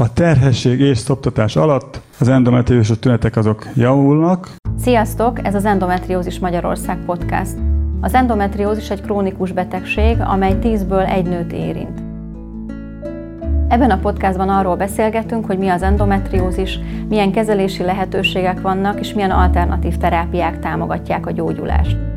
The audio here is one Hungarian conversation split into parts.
A terhesség és szoptatás alatt az endometriózus tünetek azok javulnak. Sziasztok, ez az Endometriózis Magyarország podcast. Az endometriózis egy krónikus betegség, amely 10-ből egy nőt érint. Ebben a podcastban arról beszélgetünk, hogy mi az endometriózis, milyen kezelési lehetőségek vannak, és milyen alternatív terápiák támogatják a gyógyulást.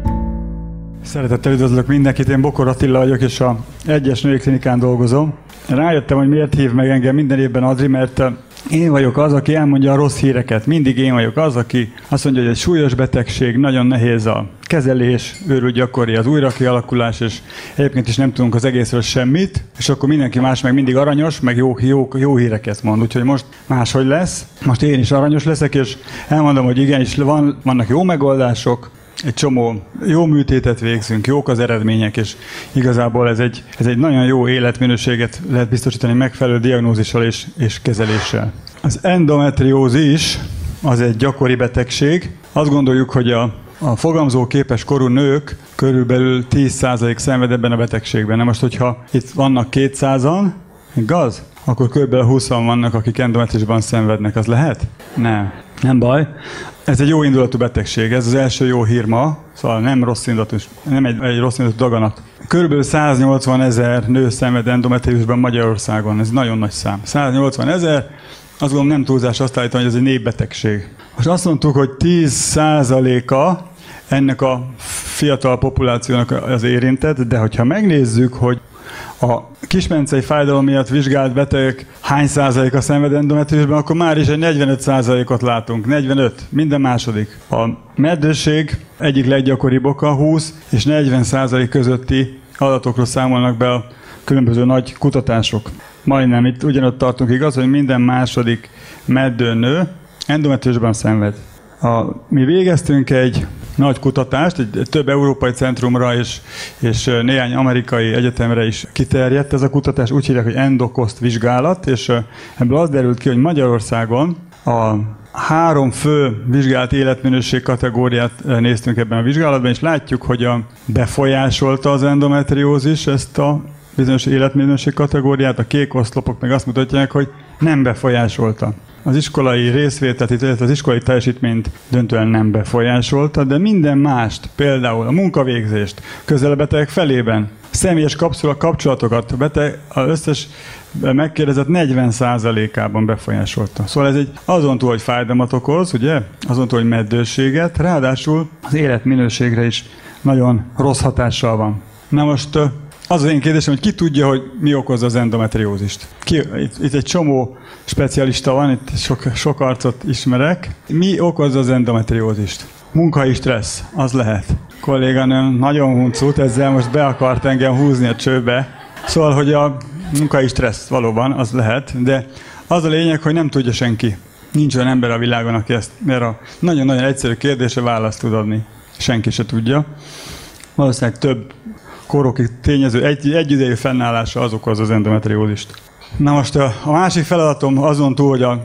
Szeretettel üdvözlök mindenkit, én Bokor Attila vagyok, és a egyes női klinikán dolgozom. Rájöttem, hogy miért hív meg engem minden évben Adri, mert én vagyok az, aki elmondja a rossz híreket. Mindig én vagyok az, aki azt mondja, hogy egy súlyos betegség, nagyon nehéz a kezelés, őrült gyakori az újrakialakulás, és egyébként is nem tudunk az egészről semmit, és akkor mindenki más meg mindig aranyos, meg jó, jó, jó híreket mond. Úgyhogy most máshogy lesz. Most én is aranyos leszek, és elmondom, hogy igenis van, vannak jó megoldások, egy csomó jó műtétet végzünk, jók az eredmények, és igazából ez egy, ez egy nagyon jó életminőséget lehet biztosítani megfelelő diagnózissal és, és kezeléssel. Az endometriózis az egy gyakori betegség. Azt gondoljuk, hogy a, a fogamzó képes korú nők körülbelül 10% szenved ebben a betegségben. Na most, hogyha itt vannak 200-an, igaz? Akkor kb. 20 vannak, akik endometrisban szenvednek. Az lehet? Nem. Nem baj. Ez egy jó indulatú betegség, ez az első jó hír ma, szóval nem rossz indulatú, nem egy, egy rossz indulatú daganat. Körülbelül 180 ezer nő szenved endometriusban Magyarországon, ez nagyon nagy szám. 180 ezer, azt gondolom nem túlzás azt állítani, hogy ez egy népbetegség. Most azt mondtuk, hogy 10%-a ennek a fiatal populációnak az érintett, de hogyha megnézzük, hogy a kismencei fájdalom miatt vizsgált betegek hány százaléka szenved endometriusban, akkor már is egy 45 százalékot látunk. 45, minden második. A meddőség egyik leggyakoribb oka 20 és 40 százalék közötti adatokról számolnak be a különböző nagy kutatások. Majdnem itt ugyanott tartunk, igaz, hogy minden második meddőnő endometriusban szenved. A, mi végeztünk egy nagy kutatást, egy, több európai centrumra és, és néhány amerikai egyetemre is kiterjedt ez a kutatás, úgy hívják, hogy endokoszt vizsgálat, és ebből az derült ki, hogy Magyarországon a három fő vizsgált életminőség kategóriát néztünk ebben a vizsgálatban, és látjuk, hogy a befolyásolta az endometriózis ezt a bizonyos életminőség kategóriát, a kék oszlopok meg azt mutatják, hogy nem befolyásolta az iskolai részvételt, illetve az iskolai teljesítményt döntően nem befolyásolta, de minden mást, például a munkavégzést, közel a betegek felében, személyes kapcsolatokat, a beteg az összes megkérdezett 40%-ában befolyásolta. Szóval ez egy azon túl, hogy fájdalmat okoz, ugye? Azon túl, hogy meddőséget, ráadásul az életminőségre is nagyon rossz hatással van. Na most az az én kérdésem, hogy ki tudja, hogy mi okozza az endometriózist? Ki, itt, itt egy csomó specialista van, itt sok, sok arcot ismerek. Mi okozza az endometriózist? Munkai stressz, az lehet. Kolléganőm nagyon huncut, ezzel most be akart engem húzni a csőbe. Szóval, hogy a munkai stressz valóban, az lehet, de az a lényeg, hogy nem tudja senki. Nincs olyan ember a világon, aki ezt, mert a nagyon-nagyon egyszerű kérdése választ tud adni. Senki se tudja. Valószínűleg több koroki tényező egy, egyidejű fennállása az okoz az endometriózist. Na most a, a másik feladatom azon túl, hogy a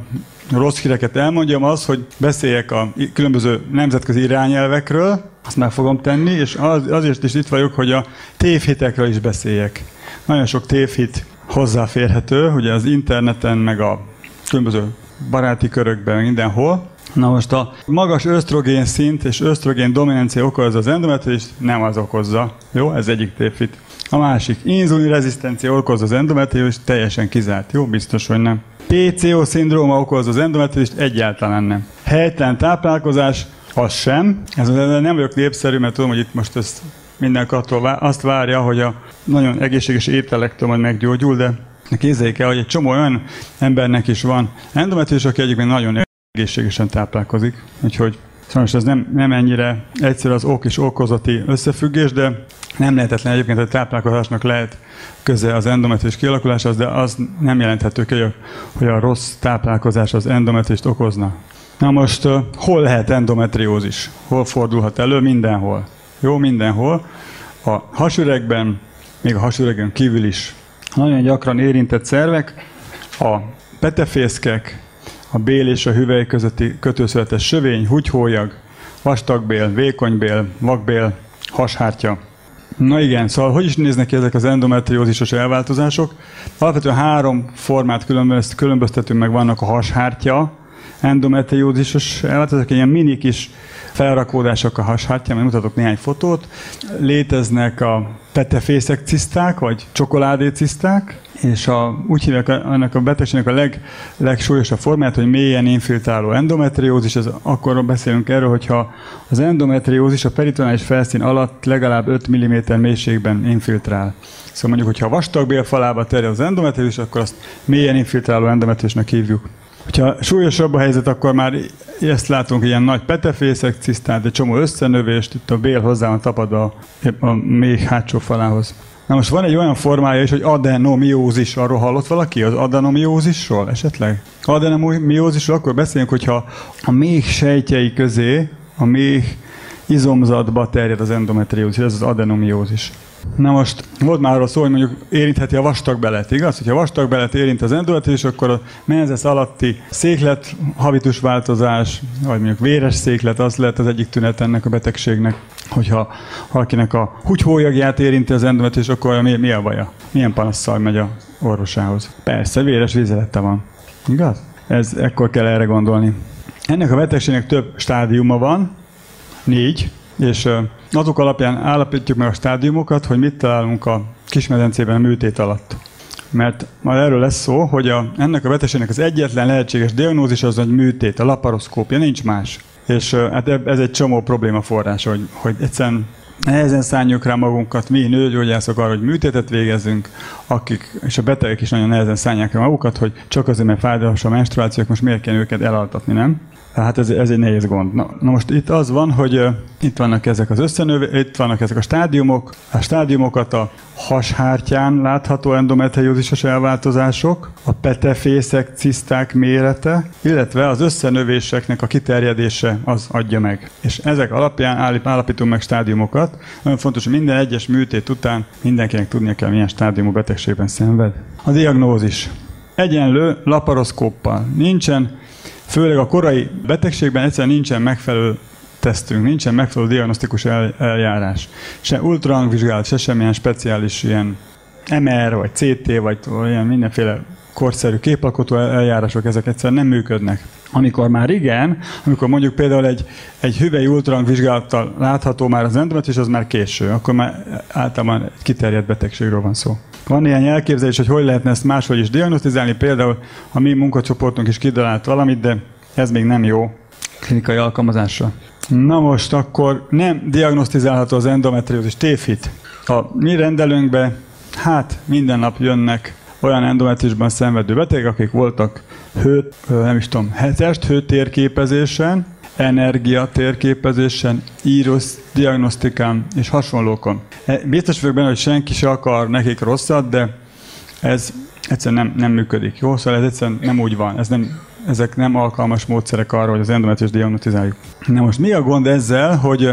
rossz híreket elmondjam, az, hogy beszéljek a különböző nemzetközi irányelvekről, azt meg fogom tenni, és az, azért is itt vagyok, hogy a tévhitekről is beszéljek. Nagyon sok tévhit hozzáférhető, ugye az interneten, meg a különböző baráti körökben, mindenhol. Na most a magas ösztrogén szint és ösztrogén dominancia okozza az endometriózist, nem az okozza. Jó, ez egyik tévhit. A másik, inzulin rezisztencia okozza az endometriózist, teljesen kizárt. Jó, biztos, hogy nem. PCO szindróma okozza az endometriózist, egyáltalán nem. Helytelen táplálkozás, az sem. Ez nem vagyok népszerű, mert tudom, hogy itt most ezt mindenki attól azt várja, hogy a nagyon egészséges ételektől majd meggyógyul, de képzeljék el, hogy egy csomó olyan embernek is van endometriós, aki egyébként nagyon egészségesen táplálkozik. Úgyhogy Sajnos ez nem, nem ennyire egyszerű az ok és okozati összefüggés, de nem lehetetlen egyébként, hogy a táplálkozásnak lehet köze az endometriós kialakuláshoz, de az nem jelenthető ki, hogy a rossz táplálkozás az endometrist okozna. Na most hol lehet endometriózis? Hol fordulhat elő? Mindenhol. Jó, mindenhol. A hasüregben, még a hasüregen kívül is nagyon gyakran érintett szervek, a petefészkek, a bél és a hüvely közötti kötőszövetes sövény, húgyhólyag, vastagbél, vékonybél, vakbél, hashártya. Na igen, szóval hogy is néznek ki ezek az endometriózisos elváltozások? Alapvetően három formát különböztetünk meg, vannak a hashártya, endometriózisos elváltozások, ilyen mini kis felrakódások a hashártyán, mert mutatok néhány fotót. Léteznek a petefészek ciszták, vagy csokoládé ciszták, és a, úgy hívják ennek a betegségnek a leg, legsúlyosabb formát, hogy mélyen infiltráló endometriózis, ez akkor beszélünk erről, hogyha az endometriózis a peritonális felszín alatt legalább 5 mm mélységben infiltrál. Szóval mondjuk, hogyha a vastagbél falába terjed az endometriózis, akkor azt mélyen infiltráló endometriózisnak hívjuk. Hogyha súlyosabb a helyzet, akkor már ezt látunk, ilyen nagy petefészek, cisztát, egy csomó összenövést, itt a bél hozzá van tapadva a, a még hátsó falához. Na most van egy olyan formája is, hogy adenomiózis. Arról hallott valaki az adenomiózisról esetleg? Adenomiózisról akkor beszéljünk, hogyha a még sejtjei közé, a még izomzatba terjed az endometriózis, ez az adenomiózis. Na most volt már arról szó, hogy mondjuk érintheti a vastagbelet, igaz? Hogyha a vastagbelet érint az endometriózis, akkor a menzesz alatti széklet, habitusváltozás, vagy mondjuk véres széklet, az lehet az egyik tünet ennek a betegségnek. Hogyha valakinek a húgyhólyagját érinti az endometriózis, akkor mi, mi a baja? Milyen panasszal megy a orvosához? Persze, véres vízelete van. Igaz? Ez ekkor kell erre gondolni. Ennek a betegségnek több stádiuma van, négy, és azok alapján állapítjuk meg a stádiumokat, hogy mit találunk a kismedencében a műtét alatt. Mert majd erről lesz szó, hogy a, ennek a betegségnek az egyetlen lehetséges diagnózis az, hogy műtét, a laparoszkópia, nincs más. És hát ez egy csomó probléma forrás, hogy, hogy egyszerűen nehezen szálljuk rá magunkat, mi nőgyógyászok arra, hogy műtétet végezzünk, akik, és a betegek is nagyon nehezen szállják rá magukat, hogy csak azért, mert fájdalmas a menstruációk, most miért kell őket elaltatni, nem? Hát ez, ez egy nehéz gond. Na, na most itt az van, hogy uh, itt vannak ezek az összenöv, itt vannak ezek a stádiumok. A stádiumokat a hashártyán látható endometriózisos elváltozások, a petefészek, ciszták mérete, illetve az összenövéseknek a kiterjedése az adja meg. És ezek alapján állít, állapítunk meg stádiumokat. Nagyon fontos, hogy minden egyes műtét után mindenkinek tudnia kell, milyen stádiumú betegségben szenved. A diagnózis. Egyenlő laparoszkóppal. Nincsen Főleg a korai betegségben egyszerűen nincsen megfelelő tesztünk, nincsen megfelelő diagnosztikus eljárás. Se ultrahangvizsgálat, se semmilyen speciális ilyen MR, vagy CT, vagy olyan mindenféle korszerű képalkotó eljárások, ezek egyszerűen nem működnek. Amikor már igen, amikor mondjuk például egy, egy hüvely ultrahangvizsgálattal látható már az endometriózis, az már késő, akkor már általában egy kiterjedt betegségről van szó. Van néhány elképzelés, hogy hogy lehetne ezt máshogy is diagnosztizálni, például a mi munkacsoportunk is kidalált valamit, de ez még nem jó klinikai alkalmazásra. Na most akkor nem diagnosztizálható az endometriózis tévhit. A mi rendelőnkbe, hát minden nap jönnek olyan endometrisban szenvedő betegek, akik voltak hő, nem is tudom, test hőtérképezésen, energia térképezésen, írus diagnosztikán és hasonlókon. E, biztos vagyok benne, hogy senki se akar nekik rosszat, de ez egyszerűen nem, nem működik. Jó, szóval ez egyszerűen nem úgy van. Ez nem, ezek nem alkalmas módszerek arra, hogy az endometrius diagnosztizáljuk. Na most mi a gond ezzel, hogy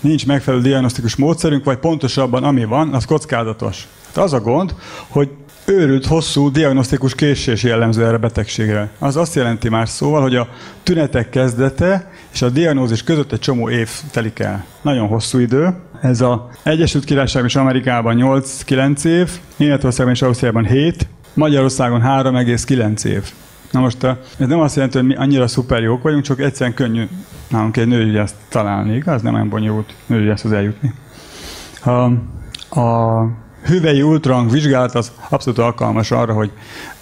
nincs megfelelő diagnosztikus módszerünk, vagy pontosabban ami van, az kockázatos. Hát az a gond, hogy őrült hosszú diagnosztikus késés jellemző erre a betegségre. Az azt jelenti más szóval, hogy a tünetek kezdete és a diagnózis között egy csomó év telik el. Nagyon hosszú idő. Ez a Egyesült Királyság és Amerikában 8-9 év, Németországban és Ausztriában 7, Magyarországon 3,9 év. Na most ez nem azt jelenti, hogy mi annyira szuper jók vagyunk, csak egyszerűen könnyű nálunk egy nőgyógyászt találni, igaz? Nem olyan bonyolult nőgyógyászhoz eljutni. A, a hüvei ultrahang vizsgálat az abszolút alkalmas arra, hogy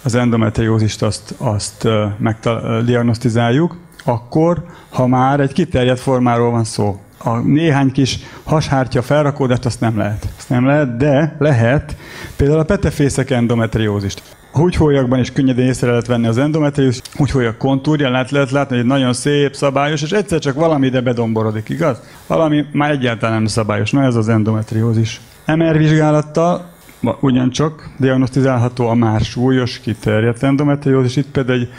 az endometriózist azt, azt megdiagnosztizáljuk, akkor, ha már egy kiterjedt formáról van szó. A néhány kis hashártya felrakódást azt nem lehet. Azt nem lehet, de lehet például a petefészek endometriózist. A húgyhólyakban is könnyedén észre lehet venni az endometriózis, húgyhólyak kontúrja, lehet, lehet látni, hogy egy nagyon szép, szabályos, és egyszer csak valami ide bedomborodik, igaz? Valami már egyáltalán nem szabályos. Na ez az endometriózis. MR vizsgálattal ugyancsak diagnosztizálható a már súlyos, kiterjedt endometriózis. Itt például egy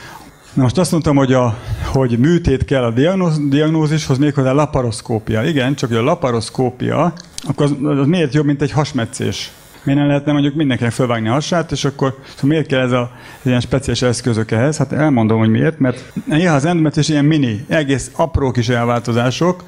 Na most azt mondtam, hogy, a, hogy műtét kell a diagnóz, diagnózishoz, méghozzá laparoszkópia. Igen, csak hogy a laparoszkópia, akkor az, az miért jobb, mint egy hasmetszés? Miért nem lehetne mondjuk mindenkinek fölvágni a hasát, és akkor szóval miért kell ez a ez ilyen speciális eszközök ehhez? Hát elmondom, hogy miért, mert néha az endometriózis ilyen mini, egész apró kis elváltozások,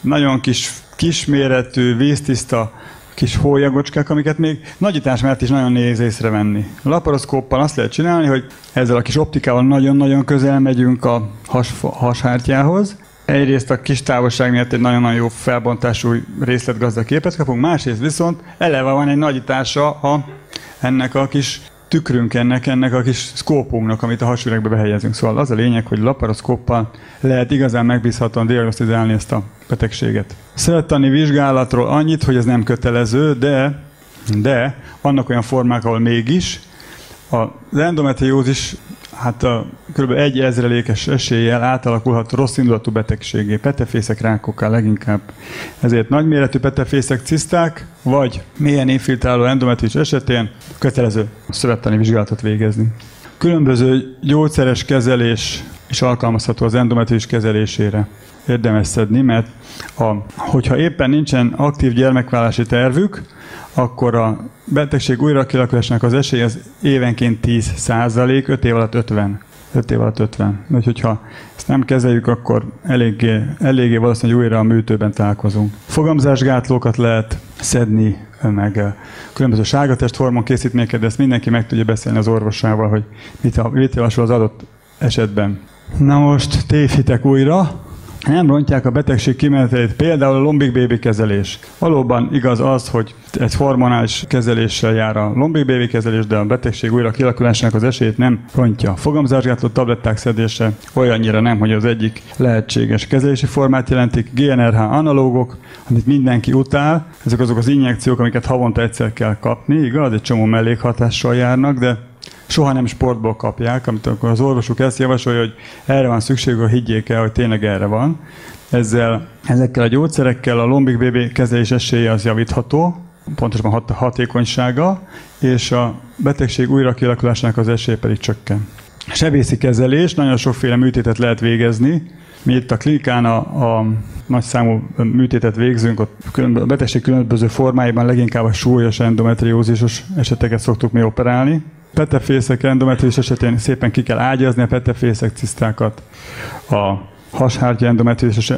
nagyon kis, kisméretű, víztiszta kis hólyagocskák, amiket még nagyítás mellett is nagyon nehéz észrevenni. A laparoszkóppal azt lehet csinálni, hogy ezzel a kis optikával nagyon-nagyon közel megyünk a has, hashártyához, egyrészt a kis távolság miatt egy nagyon-nagyon jó felbontású részletgazda képet kapunk, másrészt viszont eleve van egy nagyítása a, ennek a kis tükrünk ennek, ennek a kis szkópunknak, amit a hasüregbe behelyezünk. Szóval az a lényeg, hogy laparoszkóppal lehet igazán megbízhatóan diagnosztizálni ezt a betegséget. Szerettani vizsgálatról annyit, hogy ez nem kötelező, de, de vannak olyan formák, ahol mégis. Az endometriózis hát a kb. egy ezrelékes eséllyel átalakulhat rossz indulatú betegségé, petefészek rákokkal leginkább. Ezért nagyméretű petefészek ciszták, vagy mélyen infiltráló endometrius esetén kötelező szövettani vizsgálatot végezni. Különböző gyógyszeres kezelés is alkalmazható az endometrius kezelésére. Érdemes szedni, mert a, hogyha éppen nincsen aktív gyermekvállási tervük, akkor a betegség újra kialakulásának az esély az évenként 10 százalék, 5 év alatt 50. 5 év alatt 50. Úgyhogy hogyha ezt nem kezeljük, akkor eléggé, eléggé valószínűleg újra a műtőben találkozunk. Fogamzásgátlókat lehet szedni, meg különböző sárgatest hormon készítményeket, de ezt mindenki meg tudja beszélni az orvosával, hogy mit, mit javasol az adott esetben. Na most tévhitek újra, nem rontják a betegség kimenetelét, például a lombik bébi kezelés. Valóban igaz az, hogy egy hormonális kezeléssel jár a lombik bébi kezelés, de a betegség újra kialakulásának az esélyét nem rontja. Fogamzásgátló tabletták szedése olyannyira nem, hogy az egyik lehetséges kezelési formát jelentik. GNRH analógok, amit mindenki utál, ezek azok az injekciók, amiket havonta egyszer kell kapni, igaz? Egy csomó mellékhatással járnak, de soha nem sportból kapják, amit akkor az orvosuk ezt javasolja, hogy erre van szükségük, higgyék el, hogy tényleg erre van. Ezzel, ezekkel a gyógyszerekkel a lombik BB kezelés esélye az javítható, pontosabban hat, hatékonysága, és a betegség újra kialakulásának az esélye pedig csökken. Sebészi kezelés, nagyon sokféle műtétet lehet végezni. Mi itt a klinikán a, a nagy számú műtétet végzünk, ott a betegség különböző formáiban leginkább a súlyos endometriózisos eseteket szoktuk mi operálni, petefészek endometriós esetén szépen ki kell ágyazni a petefészek cisztákat, a hashártya endometriós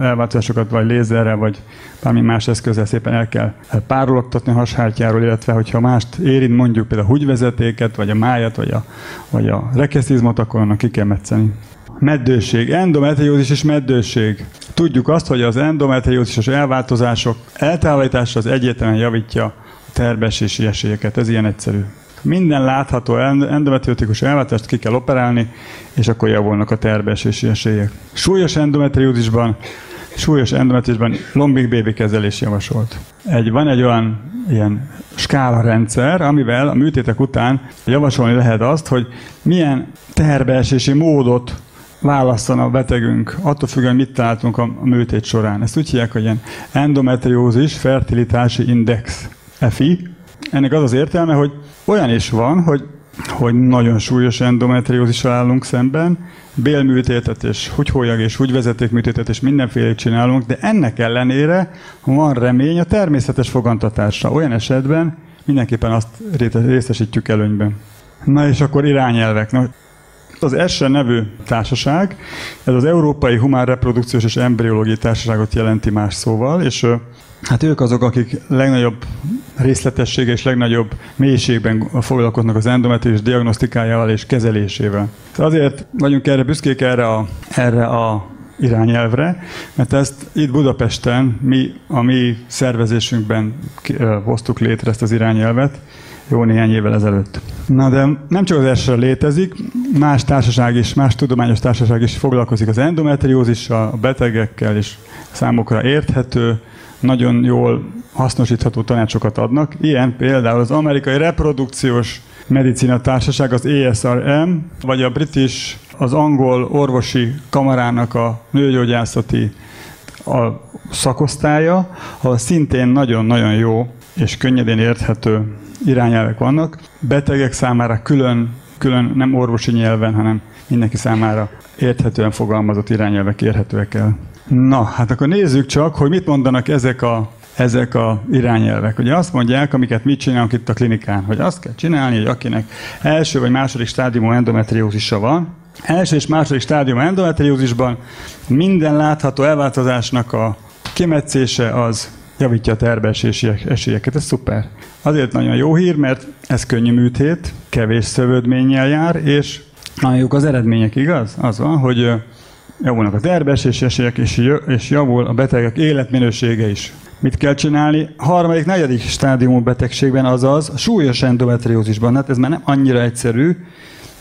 elváltozásokat, vagy lézerrel, vagy bármi más eszközzel szépen el kell párologtatni a hashártyáról, illetve hogyha mást érint, mondjuk például a húgyvezetéket, vagy a májat, vagy a, vagy a rekeszizmot, akkor annak ki kell metszeni. Meddőség. Endometriózis és meddőség. Tudjuk azt, hogy az endometriózisos elváltozások eltávolítása az egyértelműen javítja a terbesési esélyeket. Ez ilyen egyszerű. Minden látható endometriotikus elváltást ki kell operálni, és akkor javulnak a terbesési esélyek. Súlyos endometriózisban súlyos endometriózisban lombik bébi kezelés javasolt. Egy, van egy olyan ilyen skála rendszer, amivel a műtétek után javasolni lehet azt, hogy milyen terbeesési módot válasszon a betegünk, attól függően mit találtunk a műtét során. Ezt úgy hívják, hogy ilyen endometriózis fertilitási index, FI. Ennek az az értelme, hogy olyan is van, hogy, hogy nagyon súlyos endometriózissal állunk szemben, bélműtétet és húgyhólyag és húgyvezetékműtétet és mindenféle csinálunk, de ennek ellenére van remény a természetes fogantatásra. Olyan esetben mindenképpen azt részesítjük előnyben. Na és akkor irányelvek. Na, az ESSE nevű társaság, ez az Európai Humán Reprodukciós és Embriológiai Társaságot jelenti más szóval, és Hát ők azok, akik legnagyobb részletessége és legnagyobb mélységben foglalkoznak az endometrius diagnosztikájával és kezelésével. Azért vagyunk erre büszkék erre a, erre a irányelvre, mert ezt itt Budapesten mi a mi szervezésünkben hoztuk létre ezt az irányelvet, jó néhány évvel ezelőtt. Na de nem csak az esre létezik, más társaság is, más tudományos társaság is foglalkozik az endometriózissal, a betegekkel, és számukra érthető, nagyon jól hasznosítható tanácsokat adnak. Ilyen például az amerikai reprodukciós medicina társaság, az ESRM, vagy a british, az angol orvosi kamarának a nőgyógyászati a szakosztálya, ahol szintén nagyon-nagyon jó és könnyedén érthető irányelvek vannak. Betegek számára külön, külön nem orvosi nyelven, hanem mindenki számára érthetően fogalmazott irányelvek érhetőek el. Na, hát akkor nézzük csak, hogy mit mondanak ezek a, ezek a irányelvek. Ugye azt mondják, amiket mit csinálunk itt a klinikán, hogy azt kell csinálni, hogy akinek első vagy második stádiumú endometriózisa van, első és második stádiumú endometriózisban minden látható elváltozásnak a kimetszése az javítja a terbesési esélyeket. Ez szuper. Azért nagyon jó hír, mert ez könnyű műtét, kevés szövődménnyel jár, és nagyon jók az eredmények, igaz? Az van, hogy javulnak a terbesési esélyek, és javul a betegek életminősége is. Mit kell csinálni? Harmadik, negyedik stádiumú betegségben, azaz súlyos endometriózisban. Hát ez már nem annyira egyszerű,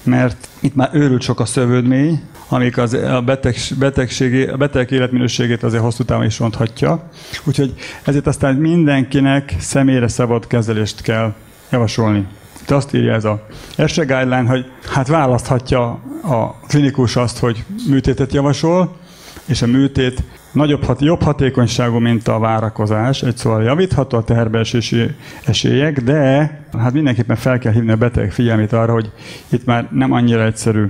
mert itt már őrült sok a szövődmény, amik az, a beteg, betegség, a beteg életminőségét azért hosszú távon is ronthatja. Úgyhogy ezért aztán mindenkinek személyre szabad kezelést kell javasolni. De azt írja ez a ESE guideline, hogy hát választhatja a klinikus azt, hogy műtétet javasol, és a műtét nagyobb, hat, jobb hatékonyságú, mint a várakozás. Egy szóval javítható a teherbeesési esélyek, de hát mindenképpen fel kell hívni a beteg figyelmét arra, hogy itt már nem annyira egyszerű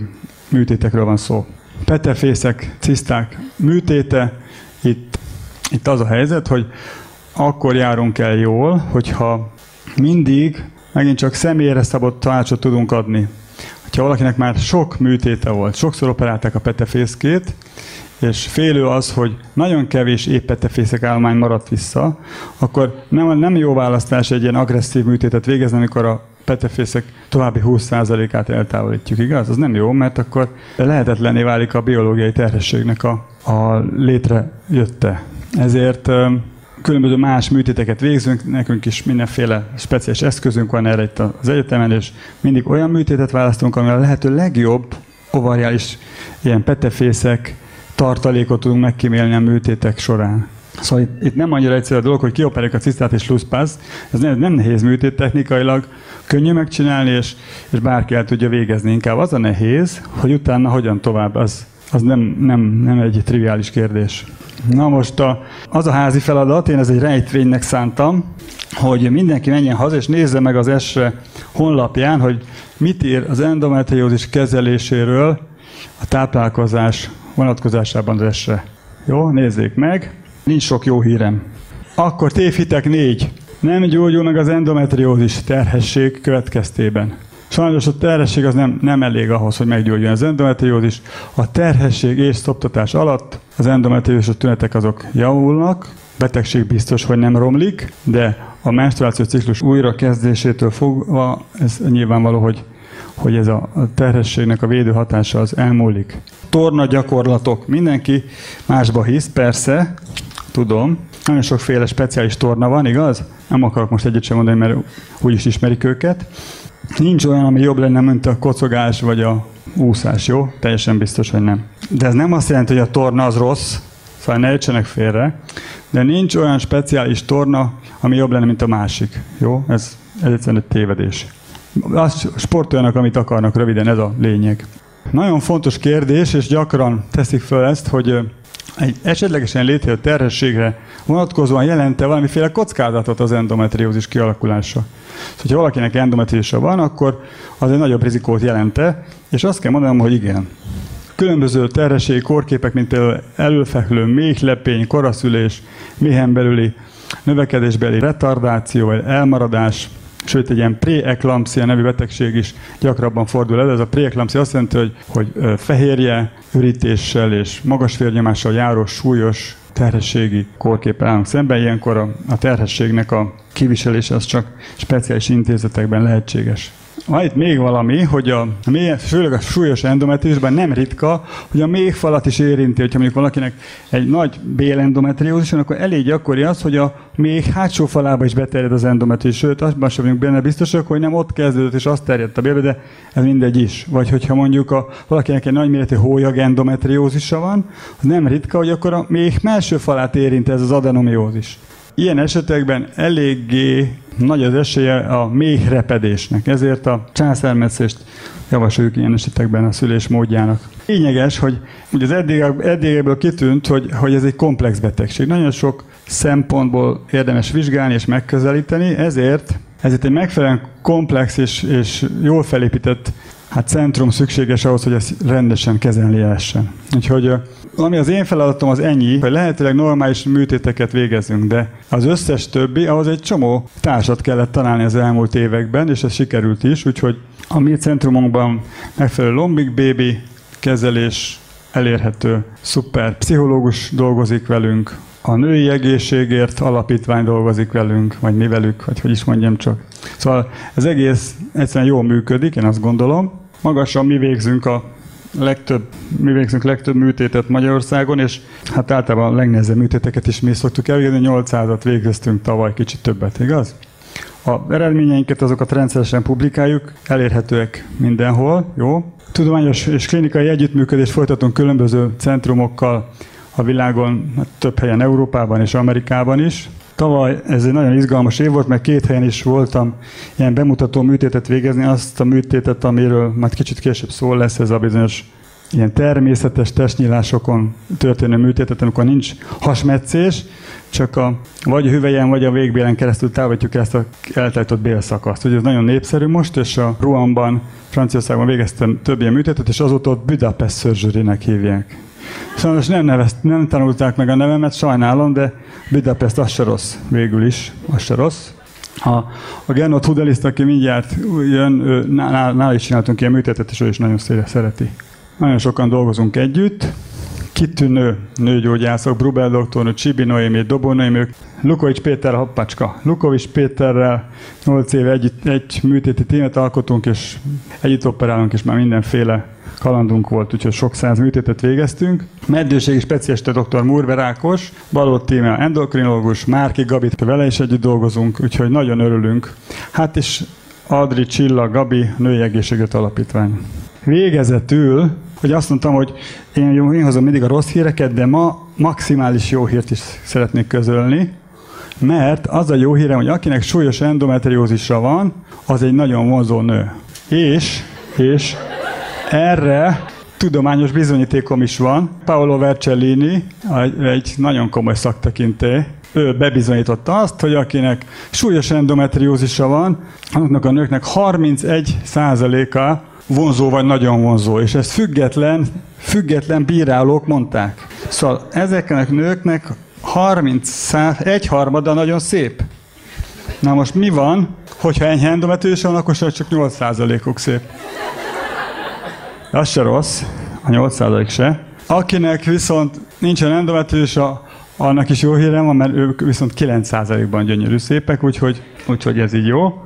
műtétekről van szó. Petefészek, ciszták műtéte, itt, itt az a helyzet, hogy akkor járunk el jól, hogyha mindig megint csak személyre szabott tanácsot tudunk adni. Ha valakinek már sok műtéte volt, sokszor operálták a petefészkét, és félő az, hogy nagyon kevés éppetefészek állomány maradt vissza, akkor nem, nem jó választás egy ilyen agresszív műtétet végezni, amikor a petefészek további 20%-át eltávolítjuk, igaz? Az nem jó, mert akkor lehetetlené válik a biológiai terhességnek a, a létrejötte. Ezért különböző más műtéteket végzünk, nekünk is mindenféle speciális eszközünk van erre itt az egyetemen, és mindig olyan műtétet választunk, ami a lehető legjobb ovariális ilyen petefészek tartalékot tudunk megkímélni a műtétek során. Szóval itt, itt nem annyira egyszerű a dolog, hogy kioperáljuk a cisztát és luszpász. Ez nem, nem nehéz műtét technikailag, könnyű megcsinálni, és, és bárki el tudja végezni. Inkább az a nehéz, hogy utána hogyan tovább, az, az nem, nem, nem egy triviális kérdés. Na most a, az a házi feladat, én ez egy rejtvénynek szántam, hogy mindenki menjen haza és nézze meg az ESRE honlapján, hogy mit ír az endometriózis kezeléséről a táplálkozás vonatkozásában az ESRE. Jó, nézzék meg. Nincs sok jó hírem. Akkor tévhitek négy. Nem gyógyul meg az endometriózis terhesség következtében. Sajnos a terhesség az nem, nem elég ahhoz, hogy meggyógyuljon az endometriózis. A terhesség és szoptatás alatt az endometriózis tünetek azok javulnak, betegség biztos, hogy nem romlik, de a menstruációs ciklus újra kezdésétől fogva ez nyilvánvaló, hogy, hogy ez a terhességnek a védő hatása az elmúlik. Torna gyakorlatok. Mindenki másba hisz, persze, tudom. Nagyon sokféle speciális torna van, igaz? Nem akarok most egyet sem mondani, mert úgyis ismerik őket. Nincs olyan, ami jobb lenne, mint a kocogás vagy a úszás, jó? Teljesen biztos, hogy nem. De ez nem azt jelenti, hogy a torna az rossz, szóval ne értsenek félre, de nincs olyan speciális torna, ami jobb lenne, mint a másik. Jó? Ez, ez egyszerűen egy tévedés. Azt sportoljanak, amit akarnak, röviden ez a lényeg. Nagyon fontos kérdés, és gyakran teszik föl ezt, hogy egy esetlegesen létrejött terhességre vonatkozóan jelente valamiféle kockázatot az endometriózis kialakulása. Szóval, ha valakinek endometriósa van, akkor az egy nagyobb rizikót jelente, és azt kell mondanom, hogy igen. Különböző terhességi korképek, mint például előfehlő, méhlepény, koraszülés, méhen belüli növekedésbeli retardáció vagy elmaradás, sőt egy ilyen preeklampsia nevű betegség is gyakrabban fordul elő. Ez a preeklampsia azt jelenti, hogy, hogy fehérje, ürítéssel és magas vérnyomással járó súlyos terhességi korképpel állunk szemben. Ilyenkor a, a terhességnek a kiviselése az csak speciális intézetekben lehetséges. Van itt még valami, hogy a, mély, főleg a súlyos endometriózisban nem ritka, hogy a méhfalat is érinti, hogyha mondjuk valakinek egy nagy bélendometriózis, akkor elég gyakori az, hogy a méh hátsó falába is beterjed az endometriózis. Sőt, abban sem vagyunk benne biztosak, hogy nem ott kezdődött és azt terjedt a bélbe, de ez mindegy is. Vagy hogyha mondjuk a, valakinek egy nagy méretű hólyag endometriózisa van, az nem ritka, hogy akkor a méh melső falát érinti ez az adenomiózis. Ilyen esetekben eléggé nagy az esélye a méh repedésnek, ezért a császármetszést javasoljuk ilyen esetekben a szülés módjának. Lényeges, hogy ugye az eddig, eddigebből kitűnt, hogy, hogy ez egy komplex betegség. Nagyon sok szempontból érdemes vizsgálni és megközelíteni, ezért ezért egy megfelelően komplex és, és jól felépített hát centrum szükséges ahhoz, hogy ezt rendesen kezelni lehessen. Úgyhogy ami az én feladatom az ennyi, hogy lehetőleg normális műtéteket végezzünk, de az összes többi, ahhoz egy csomó társat kellett találni az elmúlt években, és ez sikerült is, úgyhogy a mi centrumunkban megfelelő lombik bébi kezelés elérhető, szuper pszichológus dolgozik velünk, a női egészségért alapítvány dolgozik velünk, vagy mi velük, vagy hogy is mondjam csak. Szóval ez egész egyszerűen jól működik, én azt gondolom. Magasan mi végzünk a legtöbb, mi végzünk legtöbb műtétet Magyarországon, és hát általában a legnehezebb műtéteket is mi szoktuk elvégezni, 800-at végeztünk tavaly, kicsit többet, igaz? A eredményeinket azokat rendszeresen publikáljuk, elérhetőek mindenhol, jó? Tudományos és klinikai együttműködést folytatunk különböző centrumokkal a világon, hát több helyen Európában és Amerikában is. Tavaly ez egy nagyon izgalmas év volt, mert két helyen is voltam ilyen bemutató műtétet végezni, azt a műtétet, amiről majd kicsit később szól lesz, ez a bizonyos ilyen természetes testnyílásokon történő műtétet, amikor nincs hasmetszés, csak a, vagy a hüvelyen, vagy a végbélen keresztül távolítjuk ezt a eltállított bélszakaszt. Ugye ez nagyon népszerű most, és a Ruanban, Franciaországban végeztem több ilyen műtétet, és azóta ott Budapest surgery hívják. Sajnos nem, nevezt, nem tanulták meg a nevemet, sajnálom, de Budapest az se rossz, végül is, az se rossz. A, a Gernot Hudeliszt, aki mindjárt jön, ő, nála, nála is csináltunk ilyen műtétet, és ő is nagyon szereti. Nagyon sokan dolgozunk együtt, kitűnő nőgyógyászok, Brubel doktornő, Csibi Noémi, Dobó Noémi, Lukovics Péter Hoppacska. Lukovics Péterrel 8 éve egy, egy műtéti tímet alkotunk, és együtt operálunk, és már mindenféle kalandunk volt, úgyhogy sok száz műtétet végeztünk. Meddőségi specialista dr. Murver Ákos, Balott Tímea endokrinológus, Márki Gabit, vele is együtt dolgozunk, úgyhogy nagyon örülünk. Hát és Adri Csilla Gabi Női Egészségügy Alapítvány. Végezetül, hogy azt mondtam, hogy én, én hozom mindig a rossz híreket, de ma maximális jó hírt is szeretnék közölni, mert az a jó hírem, hogy akinek súlyos endometriózisra van, az egy nagyon vonzó nő. És, és erre tudományos bizonyítékom is van. Paolo Vercellini, egy nagyon komoly szaktekinté, ő bebizonyította azt, hogy akinek súlyos endometriózisa van, annak a nőknek 31 a vonzó vagy nagyon vonzó, és ezt független, független bírálók mondták. Szóval ezeknek nőknek 30 egy harmada nagyon szép. Na most mi van, hogyha enyhe endometriózisa van, akkor csak 8 uk szép. Az se rossz, a 8% se. Akinek viszont nincsen endometriósa, annak is jó hírem van, mert ők viszont 9%-ban gyönyörű szépek, úgyhogy, úgyhogy ez így jó.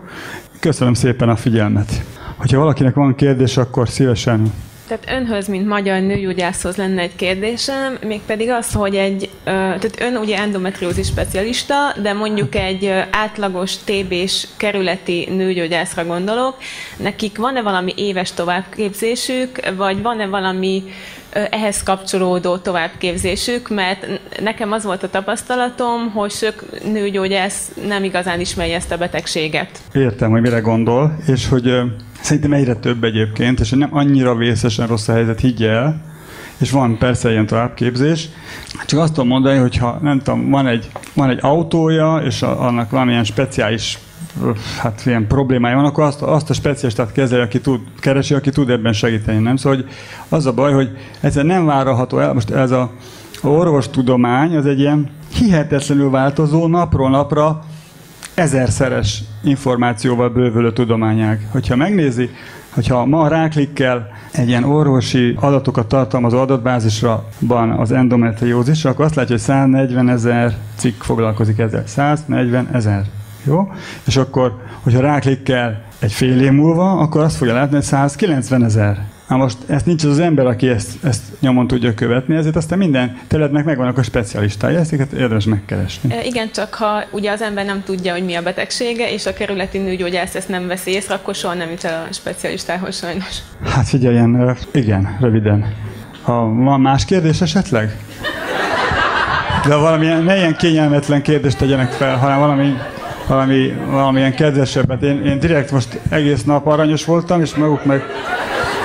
Köszönöm szépen a figyelmet. Hogyha valakinek van kérdés, akkor szívesen. Tehát önhöz, mint magyar nőgyógyászhoz lenne egy kérdésem, mégpedig az, hogy egy, tehát ön ugye endometriózis specialista, de mondjuk egy átlagos TB-s kerületi nőgyógyászra gondolok, nekik van-e valami éves továbbképzésük, vagy van-e valami ehhez kapcsolódó továbbképzésük, mert nekem az volt a tapasztalatom, hogy sok nőgyógyász nem igazán ismeri ezt a betegséget. Értem, hogy mire gondol, és hogy Szerintem egyre több egyébként, és nem annyira vészesen rossz a helyzet, higgy el, és van persze ilyen továbbképzés. Csak azt tudom mondani, hogy ha nem tudom, van egy, van egy autója, és a, annak valamilyen speciális hát ilyen problémája van, akkor azt, azt a specialistát kezeli, aki tud, keresi, aki tud ebben segíteni. Nem? Szóval hogy az a baj, hogy egyszer nem várható el, most ez a orvostudomány, az egy ilyen hihetetlenül változó, napról napra ezerszeres információval bővülő tudományág. Hogyha megnézi, hogyha ma ráklikkel egy ilyen orvosi adatokat tartalmazó adatbázisban az endometriózisra, akkor azt látja, hogy 140 ezer cikk foglalkozik ezzel. 140 ezer. Jó? És akkor, hogyha ráklikkel egy fél év múlva, akkor azt fogja látni, hogy 190 ezer. Na most ezt nincs az, az ember, aki ezt, ezt nyomon tudja követni, ezért aztán minden területnek megvannak a specialistái, ezeket érdemes megkeresni. E, igen, csak ha ugye az ember nem tudja, hogy mi a betegsége, és a kerületi nőgyógyász ezt nem veszi észre, akkor soha nem jut el a specialistához sajnos. Hát figyeljen, igen, röviden. Ha van más kérdés esetleg? De valamilyen, ne ilyen kényelmetlen kérdést tegyenek fel, hanem valami valami, valamilyen kedvesebbet. Én, én direkt most egész nap aranyos voltam, és maguk meg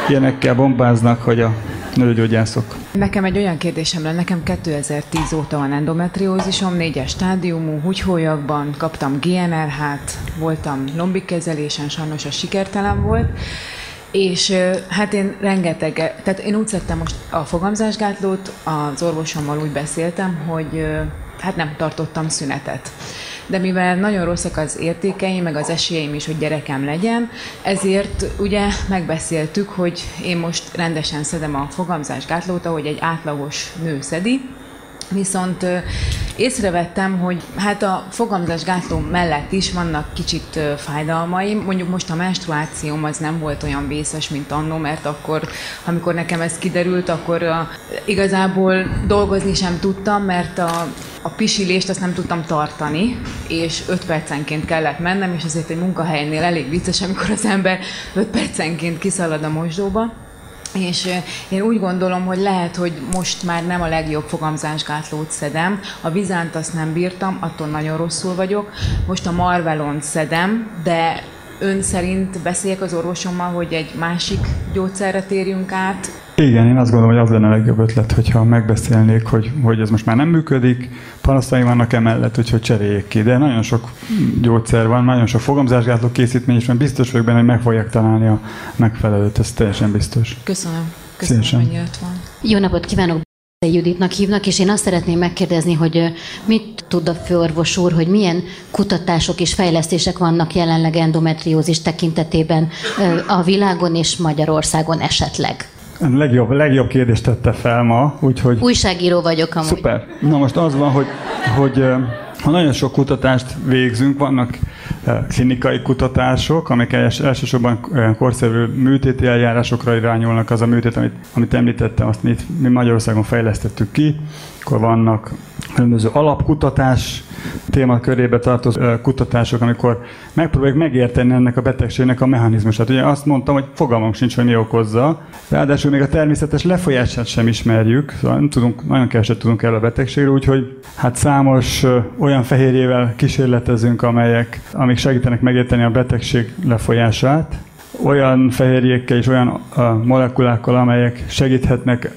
ilyenekkel bombáznak, hogy a nőgyógyászok. Nekem egy olyan kérdésem lenne, nekem 2010 óta van endometriózisom, négyes stádiumú, húgyhólyagban, kaptam GNRH-t, voltam lombikezelésen, sajnos a sikertelen volt, és hát én rengeteg, tehát én úgy szedtem most a fogamzásgátlót, az orvosommal úgy beszéltem, hogy hát nem tartottam szünetet de mivel nagyon rosszak az értékeim, meg az esélyeim is, hogy gyerekem legyen, ezért ugye megbeszéltük, hogy én most rendesen szedem a fogamzásgátlót, ahogy egy átlagos nő szedi, Viszont észrevettem, hogy hát a fogamzásgátló mellett is vannak kicsit fájdalmaim. Mondjuk most a menstruációm az nem volt olyan vészes, mint annó, mert akkor, amikor nekem ez kiderült, akkor igazából dolgozni sem tudtam, mert a a pisilést azt nem tudtam tartani, és 5 percenként kellett mennem, és azért egy munkahelynél elég vicces, amikor az ember 5 percenként kiszalad a mosdóba. És én úgy gondolom, hogy lehet, hogy most már nem a legjobb fogamzásgátlót szedem. A vizánt azt nem bírtam, attól nagyon rosszul vagyok. Most a marvelont szedem, de ön szerint beszéljek az orvosommal, hogy egy másik gyógyszerre térjünk át, igen, én azt gondolom, hogy az lenne a legjobb ötlet, hogyha megbeszélnék, hogy, hogy ez most már nem működik, panaszai vannak emellett, úgyhogy cseréljék ki. De nagyon sok gyógyszer van, nagyon sok fogamzásgátló készítmény, és már biztos vagyok benne, hogy meg fogják találni a megfelelőt, ez teljesen biztos. Köszönöm. Köszönöm, hogy jött van. Jó napot kívánok! Juditnak hívnak, és én azt szeretném megkérdezni, hogy mit tud a főorvos úr, hogy milyen kutatások és fejlesztések vannak jelenleg endometriózis tekintetében a világon és Magyarországon esetleg? Legjobb, legjobb kérdést tette fel ma, úgyhogy... Újságíró vagyok amúgy. Szuper. Na most az van, hogy, hogy ha nagyon sok kutatást végzünk, vannak klinikai kutatások, amik elsősorban korszerű műtéti eljárásokra irányulnak, az a műtét, amit, amit említettem, azt mi Magyarországon fejlesztettük ki, akkor vannak különböző alapkutatás témakörébe tartozó kutatások, amikor megpróbáljuk megérteni ennek a betegségnek a mechanizmusát. Ugye azt mondtam, hogy fogalmunk sincs, hogy mi okozza, ráadásul még a természetes lefolyását sem ismerjük, szóval nem tudunk, nagyon keveset tudunk el a betegségről, úgyhogy hát számos olyan fehérjével kísérletezünk, amelyek, amik segítenek megérteni a betegség lefolyását, olyan fehérjékkel és olyan molekulákkal, amelyek segíthetnek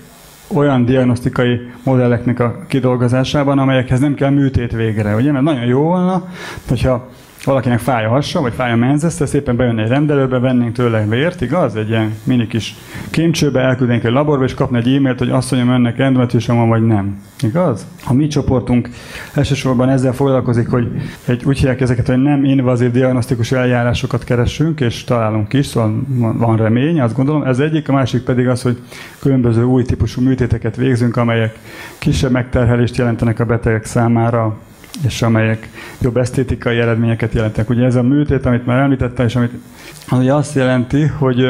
olyan diagnosztikai modelleknek a kidolgozásában, amelyekhez nem kell műtét végre, ugye? Mert nagyon jó volna, hogyha valakinek fáj a hassa, vagy fáj a menzesze, szépen bejönne egy rendelőbe, vennénk tőle vért, igaz? Egy ilyen mini kis kémcsőbe elküldenénk egy laborba, és kapna egy e-mailt, hogy mondjam önnek endometriusom van, vagy nem. Igaz? A mi csoportunk elsősorban ezzel foglalkozik, hogy egy, úgy hívják ezeket, hogy nem invazív diagnosztikus eljárásokat keresünk, és találunk is, szóval van remény, azt gondolom. Ez egyik, a másik pedig az, hogy különböző új típusú műtéteket végzünk, amelyek kisebb megterhelést jelentenek a betegek számára, és amelyek jobb esztétikai eredményeket jelentenek. Ugye ez a műtét, amit már említettem, és amit az azt jelenti, hogy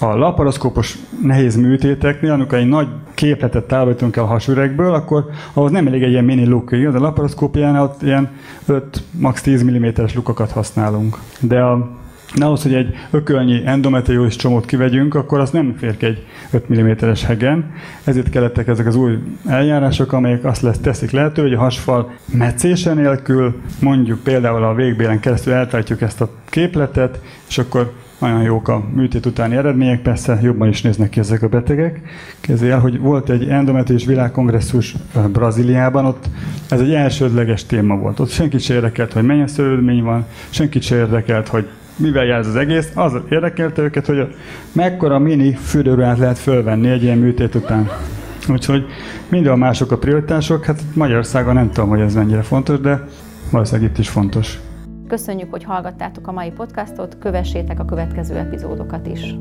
a laparoszkópos nehéz műtéteknél, amikor egy nagy képletet távolítunk el a hasüregből, akkor ahhoz nem elég egy ilyen mini luk. Az a laparoszkópiánál ott ilyen 5, max 10 mm-es lukokat használunk. De a de ahhoz, hogy egy ökölnyi endometriózis csomót kivegyünk, akkor az nem fér egy 5 mm-es hegen. Ezért kellettek ezek az új eljárások, amelyek azt lesz, teszik lehető, hogy a hasfal meccése nélkül, mondjuk például a végbélen keresztül eltajtjuk ezt a képletet, és akkor nagyon jók a műtét utáni eredmények, persze jobban is néznek ki ezek a betegek. Kezdje el, hogy volt egy endometriós világkongresszus Brazíliában, ott ez egy elsődleges téma volt. Ott senkit se érdekelt, hogy mennyi szőlődmény van, senkit se érdekelt, hogy mivel jár ez az egész, az érdekelte őket, hogy a, mekkora mini fürdőruhát lehet fölvenni egy ilyen műtét után. Úgyhogy minden mások a prioritások, hát Magyarországon nem tudom, hogy ez mennyire fontos, de valószínűleg itt is fontos. Köszönjük, hogy hallgattátok a mai podcastot, kövessétek a következő epizódokat is.